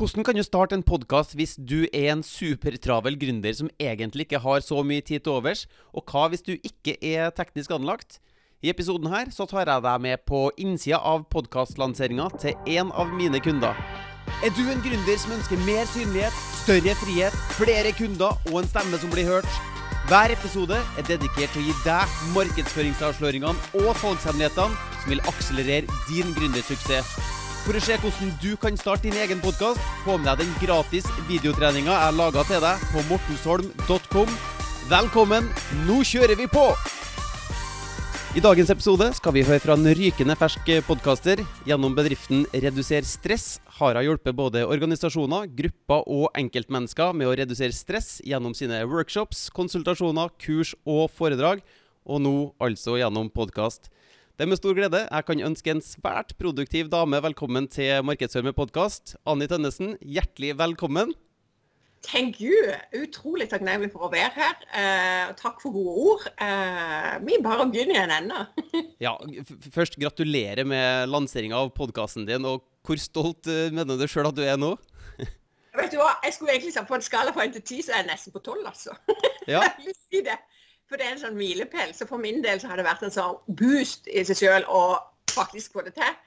Hvordan kan du starte en podkast hvis du er en supertravel gründer som egentlig ikke har så mye tid til overs? Og hva hvis du ikke er teknisk anlagt? I episoden her så tar jeg deg med på innsida av podkastlanseringa til en av mine kunder. Er du en gründer som ønsker mer synlighet, større frihet, flere kunder og en stemme som blir hørt? Hver episode er dedikert til å gi deg markedsføringsavsløringene og salgshemmelighetene som vil akselerere din gründersuksess. For å se hvordan du kan starte din egen podkast, få med deg den gratis videotreninga jeg laga til deg på mortensholm.com. Velkommen, nå kjører vi på! I dagens episode skal vi høre fra en rykende fersk podkaster. Gjennom bedriften Reduser stress har hun hjulpet både organisasjoner, grupper og enkeltmennesker med å redusere stress gjennom sine workshops, konsultasjoner, kurs og foredrag, og nå altså gjennom podkast. Det er med stor glede jeg kan ønske en svært produktiv dame velkommen til Markedsfør med podkast. Anni Tønnesen, hjertelig velkommen. Thank you. Utrolig takknemlig for å være her. Eh, takk for gode ord. Eh, vi bare begynner igjen ennå. ja, først gratulerer med lanseringa av podkasten din. Og hvor stolt uh, mener du sjøl at du er nå? Vet du hva, Jeg skulle egentlig sagt på en skala fra 1 til 10, så er jeg nesten på 12, altså. Ja. jeg vil si det. For det er en sånn milepæl. Så for min del så har det vært en sånn boost i seg sjøl å faktisk få det til.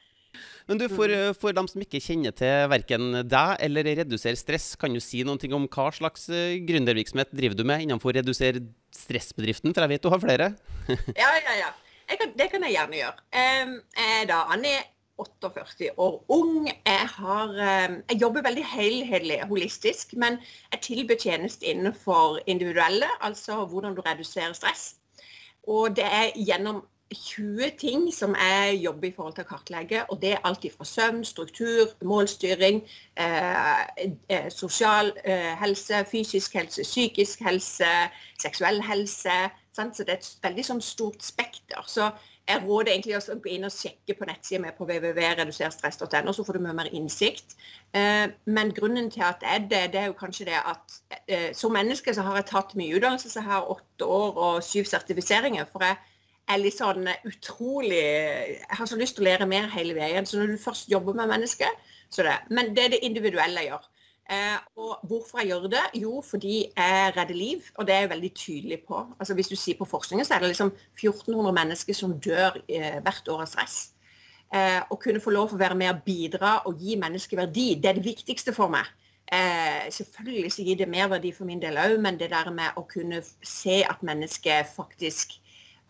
Men du, for, mm. for, dem som ikke kjenner til verken deg eller Reduser stress, kan du si noe om hva slags eh, gründervirksomhet driver du med innenfor Redusere stress-bedriften? For jeg vet du har flere. ja, ja, ja. Kan, det kan jeg gjerne gjøre. Jeg er da Annie 48 år ung. Jeg, har, eh, jeg jobber veldig helhetlig holistisk, men jeg tilbyr tjeneste innenfor individuelle, altså hvordan du reduserer stress. Og det er gjennom 20 ting som jeg jobber i forhold til å kartlegge. Og det er alt fra søvn, struktur, målstyring, eh, eh, sosial eh, helse, fysisk helse, psykisk helse, seksuell helse. Sant? Så det er et veldig sånn stort spekter. Så jeg råder egentlig å gå inn og sjekke på nettsida mi på www.reduserstress.no, så får du mye mer innsikt. Eh, men grunnen til at jeg det, det er jo kanskje det at eh, som menneske så har jeg tatt mye utdannelse. Så jeg har åtte år og syv sertifiseringer. For jeg er litt sånn utrolig Jeg har så lyst til å lære mer hele veien. Så når du først jobber med mennesker, så det. Men det er det individuelle jeg gjør. Eh, og hvorfor jeg gjør det? Jo, fordi jeg redder liv, og det er jeg veldig tydelig på. Altså Hvis du sier på forskningen, så er det liksom 1400 mennesker som dør eh, hvert år av stress. Eh, å kunne få lov til å være med og bidra og gi mennesker verdi, det er det viktigste for meg. Eh, selvfølgelig så gir det mer verdi for min del òg, men det der med å kunne se at mennesker faktisk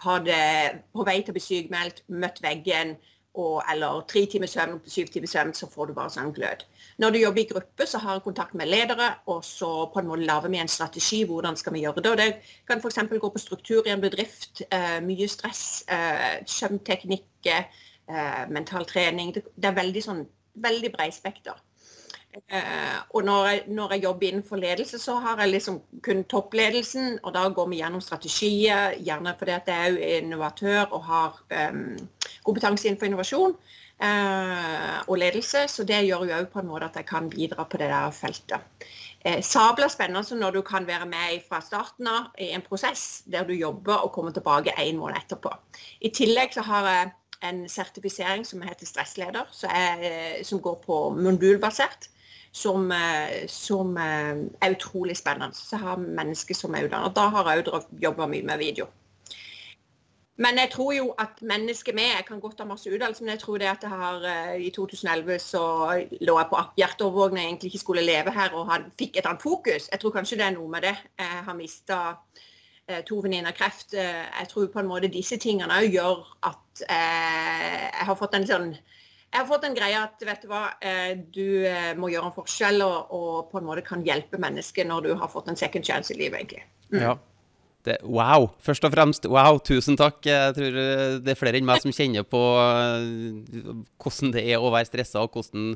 har det på vei til å bli sykmeldt, møtt veggen, og, eller tre timer søvn syv timer søvn, så får du bare sånn glød. Når du jobber i gruppe, så har jeg kontakt med ledere, og så på en måte lager vi en strategi. Hvordan skal vi gjøre det? Og det kan f.eks. gå på struktur i en bedrift. Eh, mye stress, eh, søvnteknikk, eh, mental trening. Det, det, er veldig sånn veldig breispekter. Eh, og når jeg, når jeg, jobber innenfor ledelse, så har jeg liksom kun toppledelsen. Og da går vi gjennom strategier, gjerne fordi at jeg er innovatør og har um, kompetanse innenfor innovasjon eh, og ledelse. Så det gjør jo òg på en måte at jeg kan bidra på det der feltet. Eh, sabla spennende når du kan være med fra starten av i en prosess der du jobber og kommer tilbake en måned etterpå. I tillegg så har jeg en sertifisering som heter stressleder, er, som går på modulbasert som, eh, som eh, er utrolig spennende. Så jeg har mennesker som er utdannet. Da har jeg òg jobba mye med video. Men jeg tror jo at mennesket med Jeg kan godt ha masse utdannelse, men jeg tror det at jeg har eh, I 2011 så lå jeg på hjerteovervåkning jeg egentlig ikke skulle leve her og han fikk et annet fokus. Jeg tror kanskje det er noe med det. Jeg har mista to venninner kreft. Jeg tror på en måte disse tingene òg gjør at jeg har fått en sånn jeg har fått en greie at vet du hva, eh, du eh, må gjøre en forskjell og, og på en måte kan hjelpe mennesker når du har fått en second chance i livet, egentlig. Mm. Ja. Det, wow! Først og fremst, wow, tusen takk. Jeg tror eh, det er flere enn meg som kjenner på hvordan det er å være stressa, og hvordan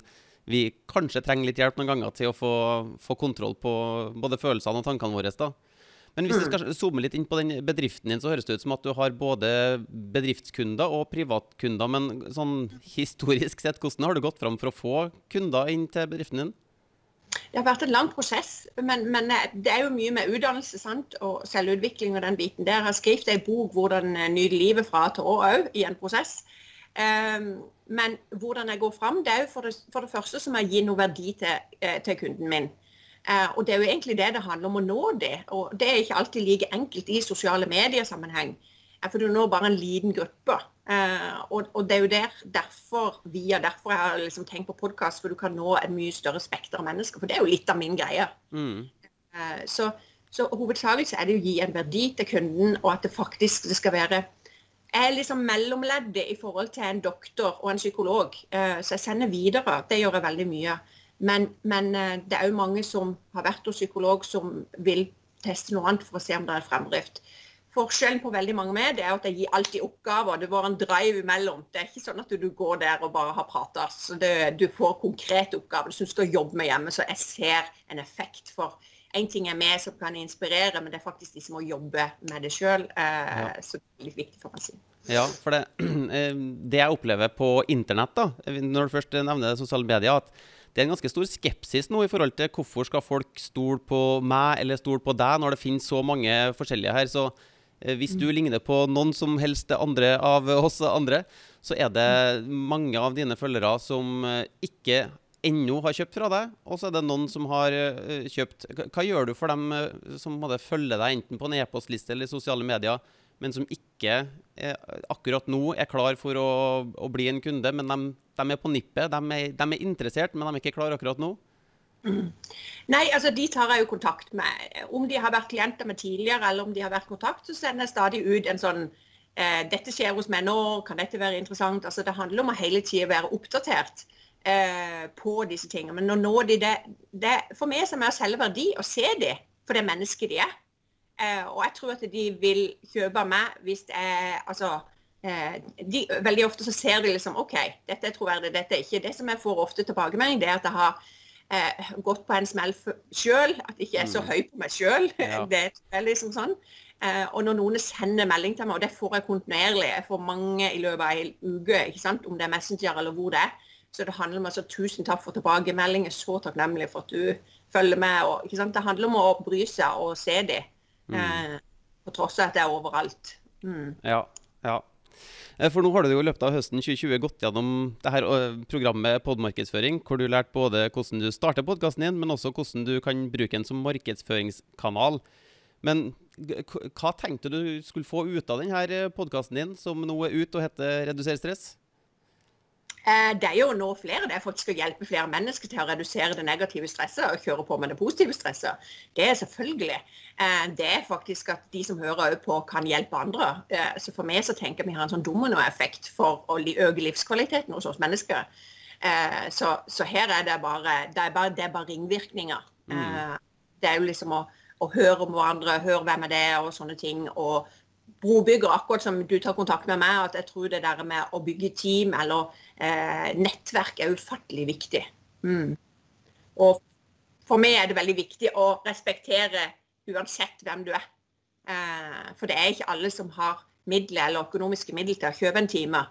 vi kanskje trenger litt hjelp noen ganger til å få, få kontroll på både følelsene og tankene våre. da. Men hvis vi mm. skal zoome litt inn på den bedriften din, så høres det ut som at du har både bedriftskunder og privatkunder. Men sånn historisk sett, hvordan har du gått fram for å få kunder inn til bedriften din? Det har vært en lang prosess, men, men eh, det er jo mye med utdannelse sant? og selvutvikling og den biten der. Jeg har skrevet ei bok 'Hvordan nyte livet fra til år' òg, i en prosess. Um, men hvordan jeg går fram, det er jo for det, for det første som jeg gir noe verdi til, eh, til kunden min. Uh, og det er jo egentlig det det handler om å nå det. Og det er ikke alltid like enkelt i sosiale medier-sammenheng. For du når bare en liten gruppe. Uh, og, og, det er jo der, derfor via derfor jeg har liksom tenkt på podkast, for du kan nå et mye større spekter av mennesker. For det er jo litt av min greie. Mm. Uh, så, så hovedsakelig er det å gi en verdi til kunden, og at det faktisk det skal være jeg er liksom mellomleddet i forhold til en doktor og en psykolog. Eh, så jeg sender videre. Det gjør jeg veldig mye. Men, men det er òg mange som har vært hos psykolog, som vil teste noe annet for å se om det er fremdrift. Forskjellen på veldig mange med det er at jeg gir alltid oppgaver. Det var en drive imellom. Det er ikke sånn at du går der og bare har prata. Du får konkrete oppgaver som du skal jobbe med hjemme. Så jeg ser en effekt for en ting er med som kan inspirere, men det er faktisk de som må jobbe med det sjøl. Eh, ja. Så det er litt viktig for meg å si. Ja, for det, eh, det jeg opplever på internett, da, når du først nevner sosiale medier, at det er en ganske stor skepsis nå i forhold til hvorfor skal folk stole på meg eller stole på deg, når det finnes så mange forskjellige her. Så eh, hvis du ligner på noen som helst andre av oss andre, så er det mange av dine følgere som eh, ikke ennå har kjøpt fra deg, og så er det noen som har uh, kjøpt. Hva gjør du for dem som måtte følge deg enten på en e-postliste eller i sosiale medier, men som ikke er, akkurat nå er klar for å, å bli en kunde, men de, de er på nippet? De er, de er, interessert, men de er ikke klar akkurat nå? Nei, altså de tar jeg jo kontakt med. Om de har vært klienter med tidligere, eller om de har vært kontakt, så sender jeg stadig ut en sånn dette skjer hos meg nå, kan dette være interessant? Altså Det handler om å hele tida være oppdatert eh, på disse tingene. Men å nå de det, det For meg som er selge verdi, å se dem for det mennesket de er. Eh, og jeg tror at de vil kjøpe av meg hvis det er Altså eh, de, Veldig ofte så ser de liksom OK, dette er troverdig, dette er ikke. Det som jeg får ofte tilbakemelding, det er at jeg har eh, gått på en smell sjøl. At jeg ikke er så mm. høy på meg sjøl. Ja. det er liksom sånn. Eh, og når noen sender melding til meg, og det får jeg kontinuerlig, jeg får mange i løpet av en uke, ikke sant, om det er Messenger eller hvor det er, så det handler om altså, tusen takk for tilbakemeldinger, er så takknemlig for at du følger med. Og, det handler om å bry seg og se dem. Mm. Eh, på tross av at det er overalt. Mm. Ja, ja. Eh, for nå har du jo i løpet av høsten 2020 gått gjennom det her eh, programmet Podmarkedsføring, hvor du lærte både hvordan du starter podkasten din, men også hvordan du kan bruke den som markedsføringskanal. Men hva tenkte du skulle få ut av denne eh, podkasten din, som nå er ute og heter Reduser stress? Eh, det er jo nå flere. Det er faktisk å hjelpe flere mennesker til å redusere det negative stresset og kjøre på med det positive stresset. Det er selvfølgelig. Eh, det er faktisk at de som hører på, kan hjelpe andre. Eh, så for meg så tenker jeg vi har en sånn dominoeffekt for å øke livskvaliteten hos oss mennesker. Så, så her er det bare det er bare, det er bare ringvirkninger. Mm. Det er jo liksom å, å høre om hverandre, høre hvem er det, og sånne ting. og brobygger, akkurat som du tar kontakt med meg, at jeg tror det der med å bygge team eller eh, nettverk er ufattelig viktig. Mm. Og for meg er det veldig viktig å respektere uansett hvem du er. Eh, for det er ikke alle som har midler eller økonomiske midler til å kjøpe en time.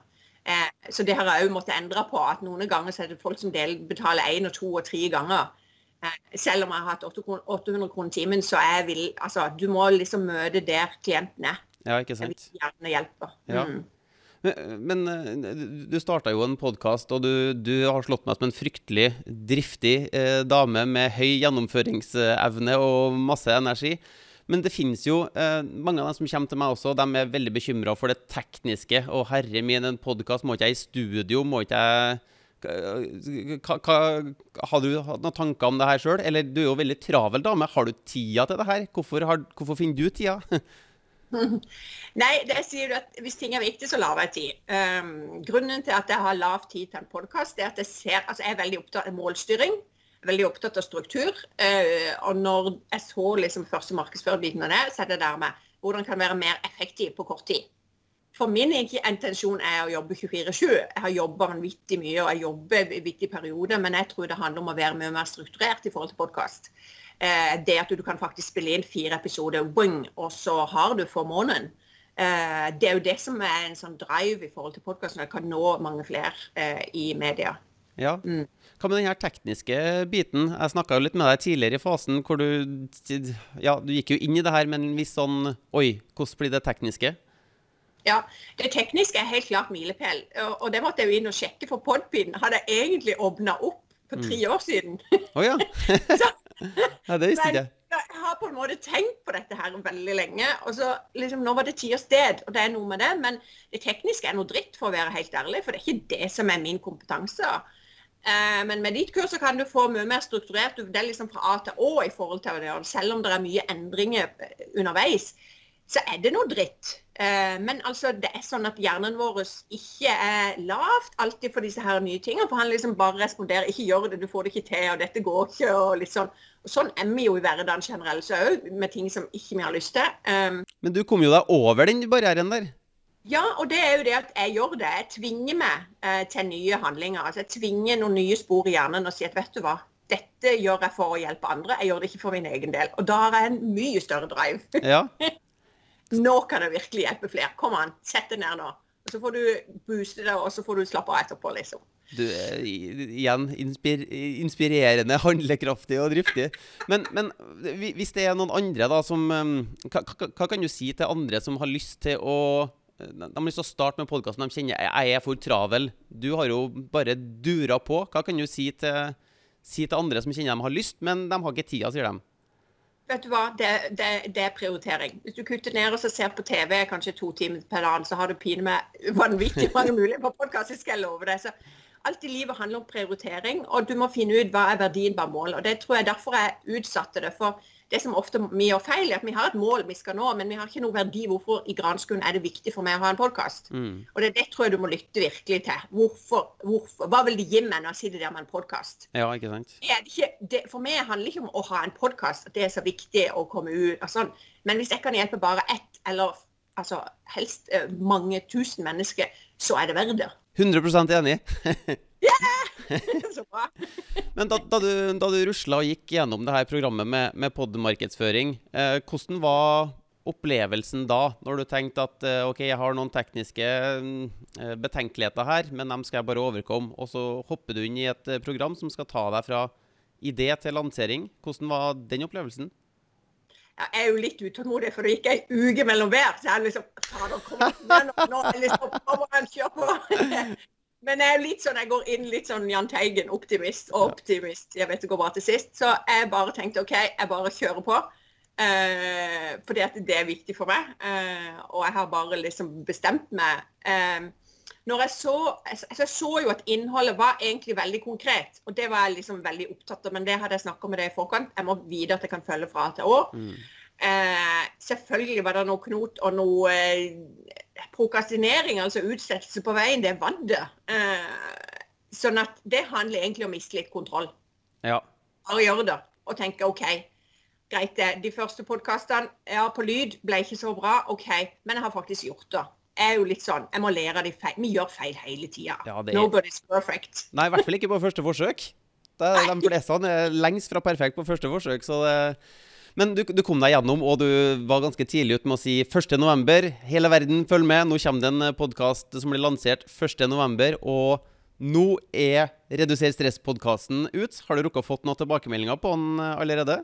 Eh, så det har jeg òg måttet endre på. at Noen ganger er det folk som betaler én og to og tre ganger. Eh, selv om jeg har hatt 800 kroner timen, så er jeg altså, du må liksom møte der klienten er. Ja, ikke sant. Jeg vil gjerne hjelpe. Ja. Mm. Men, men, eh, du starta jo en podkast, og du, du, har slått meg som en fryktelig driftig eh, dame med høy gjennomføringsevne og masse energi. Men det finnes jo eh, mange av dem som kommer til meg også, de er veldig bekymra for det tekniske. Og herre min, en podkast, må ikke jeg i studio? Må ikke jeg hva, hva, Har du hatt noen tanker om det her sjøl? Eller du er jo veldig travel dame. Har du tida til det her? Hvorfor, har, hvorfor finner du tida? Nei, det sier du at hvis ting er viktig, så lager jeg tid. Um, grunnen til at jeg har lav tid til en podkast, er at jeg ser Altså, jeg er veldig opptatt av målstyring. Veldig opptatt av struktur. Uh, og når jeg så liksom første markedsførerbiten av det, så er det der med hvordan kan være mer effektiv på kort tid. For min intensjon er å jobbe 24-7. Jeg har jobba vanvittig mye, og jeg jobber i viktige perioder, men jeg tror det handler om å være mye mer strukturert i forhold til podkast. Eh, det at du kan faktisk spille inn fire episoder, wing, og så har du for måneden. Eh, det er jo det som er en sånn drive i forhold til podkasten. Jeg kan nå mange flere eh, i media. Ja. Mm. Hva med den her tekniske biten? Jeg snakka litt med deg tidligere i fasen hvor du Ja, du gikk jo inn i det her med en viss sånn Oi, hvordan blir det tekniske? Ja, Det tekniske er helt klart milepæl. Og, og det måtte jeg jo inn og sjekke, for podpinen hadde jeg egentlig åpna opp for tre år siden. Å ja. ja. Det visste ikke jeg. Jeg har på en måte tenkt på dette her veldig lenge. og så liksom, Nå var det tid og sted, og det er noe med det. Men det tekniske er noe dritt, for å være helt ærlig. For det er ikke det som er min kompetanse. Eh, men med ditt kurs så kan du få mye mer strukturert. Det er liksom fra A til Å i forhold til det. Og selv om det er mye endringer underveis, så er det noe dritt. Eh, men altså, det er sånn at hjernen vår ikke er lavt alltid for disse her nye tingene. For han liksom bare responderer 'ikke gjør det, du får det ikke til', og 'dette går ikke', og litt sånn. Sånn er vi jo i hverdagen generelt så òg, med ting som ikke vi har lyst til. Um, Men du kom jo deg over den barrieren der? Ja, og det er jo det at jeg gjør det. Jeg tvinger meg eh, til nye handlinger. Altså jeg tvinger noen nye spor i hjernen og sier at vet du hva, dette gjør jeg for å hjelpe andre, jeg gjør det ikke for min egen del. Og da har jeg en mye større drive. Ja. Nå kan jeg virkelig hjelpe flere. Kom an, sett deg ned nå. Og Så får du booste deg, og så får du slappe av etterpå, liksom. Du er igjen inspir inspirerende, handlekraftig og driftig. Men, men hvis det er noen andre da som um, hva, hva, kan du si til andre som har lyst til å de har lyst til å starte med podkasten. De kjenner jeg er for travel. Du har jo bare dura på. Hva kan du si til, si til andre som kjenner de har lyst, men de har ikke tida, sier de? Vet du hva, det, det, det er prioritering. Hvis du kutter ned og ser på TV kanskje to timer per dag, så har du pine med vanvittig mange muligheter på podkast, skal jeg love deg. Så alt i livet handler om prioritering, og du må finne ut hva er verdien bak målet. Og det tror jeg derfor jeg utsatte det. For det som ofte vi gjør feil, er at vi har et mål vi skal nå, men vi har ikke noe verdi. Hvorfor i granskolen er det viktig for meg å ha en podkast? Mm. Og det, det tror jeg du må lytte virkelig til. Hvorfor, hvorfor, hva vil det gi meg når jeg sitter der med en podkast? Ja, ikke sant? det ikke, det, for meg handler det ikke om å ha en podkast, at det er så viktig å komme ut og sånn. Men hvis jeg kan hjelpe bare ett, eller altså, helst eh, mange tusen mennesker, så er det verdt det. 100% enig. så bra. Men da, da du, da du rusla og gikk gjennom det her programmet med, med podmarkedsføring, eh, hvordan var opplevelsen da, når du tenkte at eh, OK, jeg har noen tekniske eh, betenkeligheter her, men dem skal jeg bare overkomme, og så hopper du inn i et eh, program som skal ta deg fra idé til lansering. Hvordan var den opplevelsen? Jeg er jo litt utålmodig, for det gikk ei uke mellom hver. Så jeg er liksom Fader, kom igjen, nå, nå liksom, nå må jeg kjøre på. Men jeg er litt sånn, jeg går inn litt sånn Jahn Teigen, optimist og optimist. Jeg vet det går bra til sist. Så jeg bare tenkte OK, jeg bare kjører på. Eh, fordi at det er viktig for meg. Eh, og jeg har bare liksom bestemt meg. Eh, når jeg så, altså, jeg så jo at innholdet var egentlig veldig konkret, og det var jeg liksom veldig opptatt av. Men det hadde jeg snakka med deg i forkant. Jeg må vite at jeg kan følge fra til år. Mm. Eh, selvfølgelig var det noe knot og noe eh, prokrastinering, altså utsettelse på veien. Det var det. Eh, sånn at det handler egentlig om å miste litt kontroll. Ja. Bare gjøre det og tenke OK, greit det. De første podkastene ja, på lyd ble ikke så bra, OK, men jeg har faktisk gjort det. Er jo litt sånn, jeg må lære av de feil. Vi gjør feil hele tida. Ja, er- Nobody's perfect. Nei, i hvert fall ikke på første forsøk. Det, de fleste er lengst fra perfekt på første forsøk. Så det, men du, du kom deg gjennom, og du var ganske tidlig ute med å si 1.11. Hele verden, følg med. Nå kommer det en podkast som blir lansert 1.11. Og nå er Reduser stress-podkasten ut. Har du rukket å fått noen tilbakemeldinger på den eh, allerede?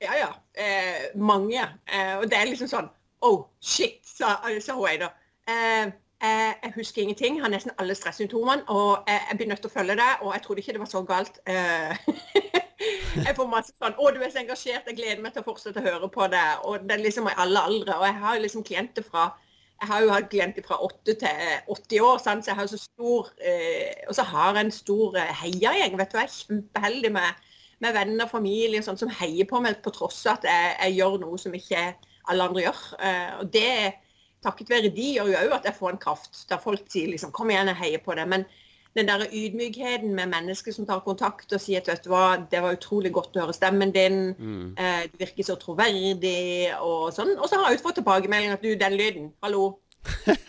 Ja, ja. Eh, mange. Eh, og det er liksom sånn Oh, shit, sa, sa hun da. Jeg husker ingenting. Har nesten alle stressymptomene. Og eh, jeg blir nødt til å følge det. Og jeg trodde ikke det var så galt. Eh, jeg får masse sånn Å, du er så engasjert. Jeg gleder meg til å fortsette å høre på det. Og det er liksom i alle aldre. Og jeg har liksom klienter fra jeg har jo hatt klienter fra 8 til 80 år, sant? så jeg har så stor eh, Og så har jeg en stor eh, heiagjeng. vet du, Jeg er kjempeheldig med, med venner og familie sånn, som heier på meg på tross av at jeg, jeg gjør noe som ikke alle andre gjør. Eh, og det takket være de gjør jo òg at jeg får en kraft. Der folk sier liksom 'kom igjen, jeg heier på deg. Men den der ydmykheten med mennesker som tar kontakt og sier at det var utrolig godt å høre stemmen din, Mm. eh, du virker så troverdig og sånn. Og så har jeg fått tilbakemelding at du, den lyden, hallo.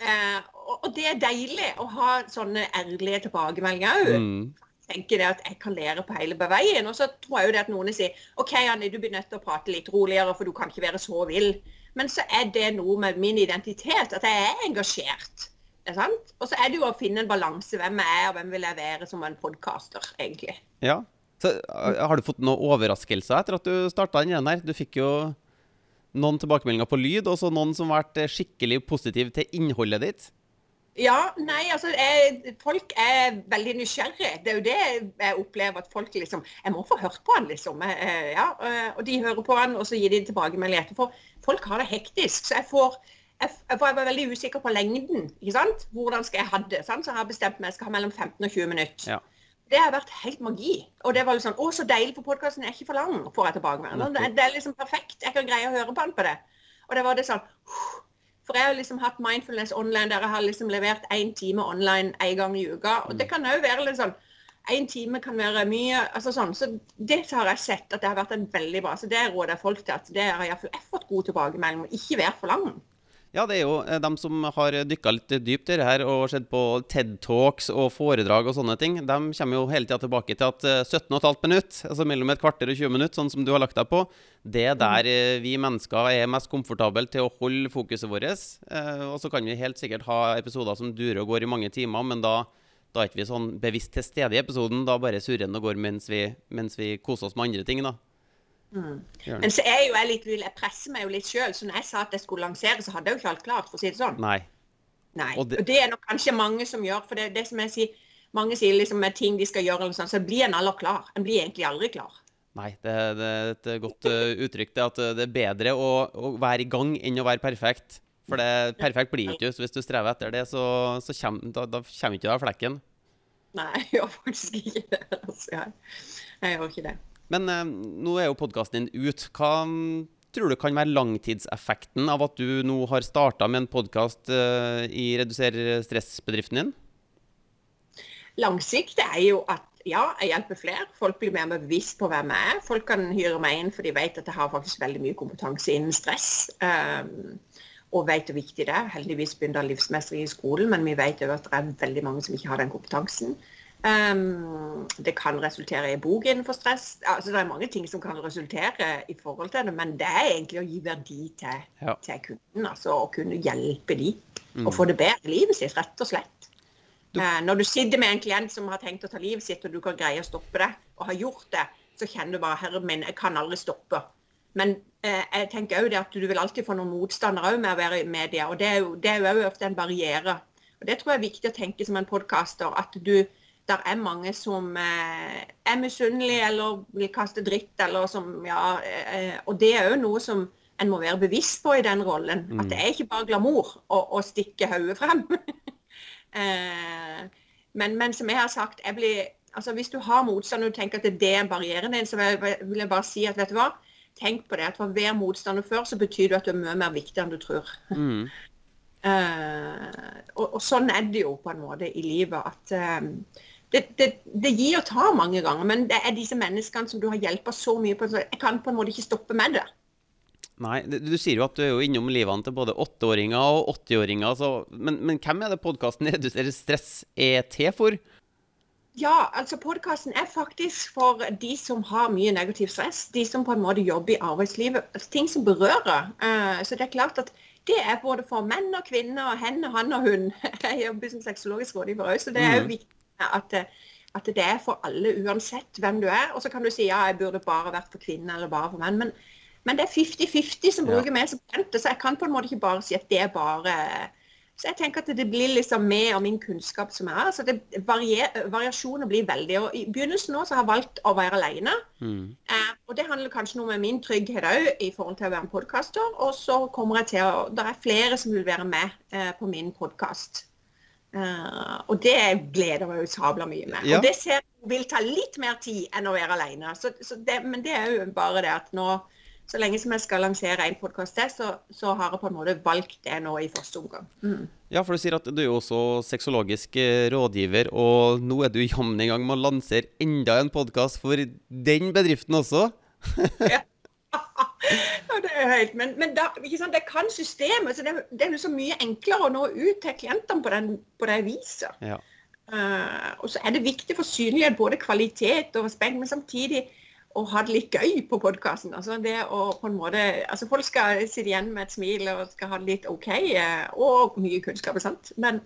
eh, og, og det er deilig å ha sånne ærlige tilbakemeldinger òg Mm. Tenker det at jeg kan lære på hele veien. Og så tror jeg jo det at noen sier OK, Anne, du blir nødt til å prate litt roligere, for du kan ikke være så vill. Men så er det noe med min identitet, at jeg er engasjert. Er? Og så er det jo å finne en balanse. Hvem jeg er, og hvem vil jeg være som en podcaster, egentlig. Ja. Så, eh, har du fått noen overraskelser etter at du starta den igjen her? Du fikk jo noen tilbakemeldinger på lyd, og så noen som har vært skikkelig positive til innholdet ditt. Ja, nei, altså jeg, Folk er veldig nysgjerrige. Det er jo det jeg opplever. at folk liksom, Jeg må få hørt på han, liksom. Jeg, ja, Og de hører på han, og så gir de tilbakemelding etterpå. Folk har det hektisk. Så jeg får jeg, jeg var veldig usikker på lengden. ikke sant? Hvordan skal jeg ha det? Sant? Så jeg har bestemt meg jeg skal ha mellom 15 og 20 minutter. Ja. Det har vært helt magi. Og det var jo sånn Å, så deilig, for podkasten er ikke for lang, får jeg tilbakemelding. Det, det er liksom perfekt. Jeg kan greie å høre på han på det. Og det var det sånn for jeg har liksom hatt mindfulness online der jeg har liksom levert én time online én gang i uka. Og det kan òg være litt sånn Én time kan være mye. altså sånn, Så det har jeg sett at det har vært en veldig bra. Så det råder jeg folk til at det har jeg fått god tilbakemelding. Og ikke vært for lang. Ja, det er jo de dem som har dykka litt dypt i det her og sett på TED Talks og foredrag og sånne ting. De kommer jo hele tida tilbake til at 17,5 eh, minutt, altså mellom et kvarter og 20 minutter, sånn som du har lagt deg på, det er der eh, vi mennesker er mest komfortable til å holde fokuset vårt. Og så kan vi helt sikkert ha episoder som durer og går i mange timer, men da, da er ikke vi sånn bevisst til stede i episoden. Da bare surrer den og går mens vi, mens vi koser oss med andre ting, da. Mm. Men så er jo jeg litt vil, jeg presser meg jo litt sjøl. Så når jeg sa at jeg skulle lansere, så hadde jeg jo ikke alt klart, for å si det sånn. Nei. Nei. Og det, og det er nok kanskje mange som gjør. For det, det som jeg sier, mange sier liksom med ting de skal gjøre, eller sånn, så blir en aldri klar. En blir egentlig aldri klar. Nei, det, det er et godt uh, uttrykk. Det at det er bedre å, å, være i gang enn å være perfekt. For det perfekt blir ikke så Hvis du strever etter det, så, så kommer, da, da kommer ikke du av flekken. Nei, jeg gjør faktisk ikke det. Altså, jeg, jeg gjør ikke det. Men eh, nå er jo podkasten din ut. Hva mm, tror du kan være langtidseffekten av at du nå har starta med en podkast eh, i Reduser stress-bedriften din? Langsiktig er jo at ja, jeg hjelper flere. Folk blir mer bevisst på hvem jeg er. Folk kan hyre meg inn for de vet at jeg har faktisk veldig mye kompetanse innen stress. Um, og vet hvor viktig det er. Heldigvis begynner livsmestring i skolen, men vi vet òg at det er veldig mange som ikke har den kompetansen. Um, det kan resultere i bok innenfor stress. Altså, det er mange ting som kan resultere i forhold til det, men det er egentlig å gi verdi til, ja. til kunden. Altså å kunne hjelpe de mm. og få det bedre i livet sitt, rett og slett. Du... Uh, når du sitter med en klient som har tenkt å ta livet sitt, og du kan greie å stoppe det, og har gjort det, så kjenner du bare 'Herre min, jeg kan aldri stoppe'. Men uh, jeg tenker også det at du vil alltid få noen motstandere med å være i media, og det er jo, det er jo ofte en barriere. Og Det tror jeg er viktig å tenke som en podkaster. At du det er mange som eh, er misunnelige eller vil kaste dritt. eller som, ja, eh, Og det er òg noe som en må være bevisst på i den rollen. Mm. At det er ikke bare glamour å, å stikke hodet frem. eh, men, men, som jeg har sagt, jeg blir, altså hvis du har motstand og du tenker at det er en barriere din, så vil jeg bare si at vet du hva, tenk på det. at For hver motstander før så betyr det at du er mye mer viktig enn du tror. Mm. Uh, og, og, sånn er det jo på en måte i livet. at uh, det, det, det, gir og tar mange ganger, men det er disse menneskene som du har hjulpet så mye på. Så jeg kan på en måte ikke stoppe med det. Nei, Du sier jo at du er jo innom livene til både åtteåringer og 80-åringer. Men, men, hvem er det podkasten Reduserer stress er til for? Ja, altså podkasten er faktisk for de som har mye negativ stress. De som på en måte jobber i arbeidslivet. Altså, ting som berører. Uh, så det er klart at det er både for menn og kvinner, hen og han og hun. Jeg jobber som sexologisk rådgiver òg, så det er jo mm. viktig at, at, det er for alle uansett hvem du er. Og så kan du si ja, jeg burde bare vært for kvinner eller bare for menn. Men, men det er 50-50 som bruker ja. meg som jente, så jeg kan på en måte ikke bare si at det er bare så jeg tenker at det blir liksom med og min kunnskap som er. så det varier, Variasjoner blir veldig. og I begynnelsen nå så har jeg valgt å være alene. Mm. Eh, og Det handler kanskje noe med min trygghet òg i forhold til å være en podkaster. Og så kommer jeg til å Det er flere som vil være med eh, på min podkast. Uh, og det gleder jeg meg jo sabla mye med. Ja. Og det ser, vil ta litt mer tid enn å være alene. Så, så det, men det er jo bare det at nå, så lenge som jeg skal lansere en podkast til, så, så, har jeg på en måte valgt det nå i første omgang. Mm. Ja, for du sier at du er jo også sexologisk eh, rådgiver, og nå er du jammen i gang med å lansere enda en podkast for den bedriften også. ja. Det er helt, Men, men da, det kan systemet. så det, det, er så mye enklere å nå ut til klientene på, den, på det viset. Ja. Uh, og så er det viktig for synlighet, både kvalitet og respekt, men samtidig å ha det litt gøy på podkasten. Altså altså folk skal sitte igjen med et smil og skal ha det litt OK, uh, og mye kunnskap. sant? Men,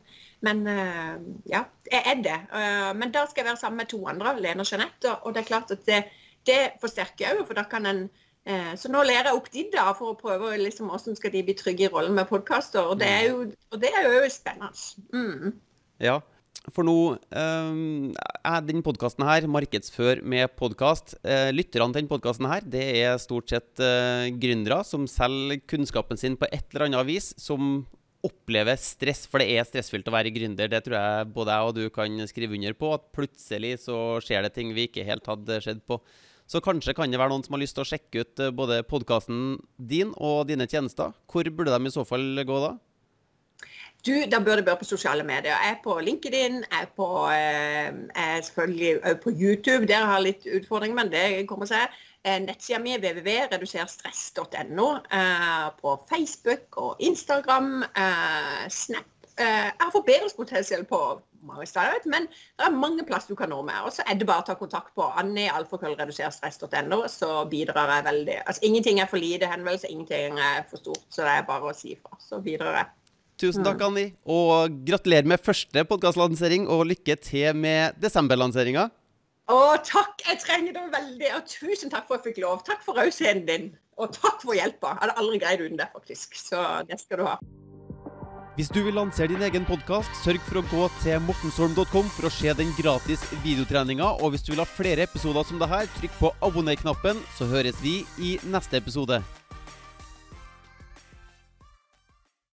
men uh, ja, jeg er det. men da skal jeg være sammen med to andre, Lene og Jeanette. Og, det er klart at det, det forsterker òg, for da kan en Eh, så nå lærer jeg opp de da, for å prøve liksom, hvordan skal de bli trygge i rollen med podkaster. Og, og det er jo spennende. Mm. Ja, for nå um, er den podkasten her markedsfør med podkast. Uh, lytterne til den podkasten her, det er stort sett uh, gründere som selger kunnskapen sin på et eller annet vis, som opplever stress, for det er stressfylt å være gründer. Det tror jeg både jeg og du kan skrive under på. At plutselig så skjer det ting vi ikke helt hadde skjedd på. Så kanskje kan det være noen som har lyst til å sjekke ut eh, både podkasten din og dine tjenester. Hvor burde de i så fall gå da? Du, Da bør det være på sosiale medier. Jeg er på LinkedIn, jeg er, på, eh, jeg er selvfølgelig på YouTube. Der har litt utfordringer, men det kommer seg. Eh, nettsida mi er www.reduserstress.no. På Facebook og Instagram, Snap. Jeg har forbedringspotential på mange steder, men det er mange plasser du kan nå med. Og så er det bare å ta kontakt på annialfakrøllreduserstress.no, så bidrar jeg veldig. Altså Ingenting er for lite henvendelse, ingenting er for stort, så det er bare å si ifra. Så bidrar jeg. Tusen takk, Anni. Og gratulerer med første podkastlansering, og lykke til med desemberlanseringa. Å, takk! Jeg trenger det veldig. Og tusen takk for at jeg fikk lov. Takk for rausheten din. Og takk for hjelpa. Jeg hadde aldri greid uten det, faktisk. Så det skal du ha. Hvis du vil lansere din egen podkast, sørg for å gå til mortensholm.com for å se den gratis videotreninga. Og hvis du vil ha flere episoder som dette, trykk på abonner-knappen, så høres vi i neste episode.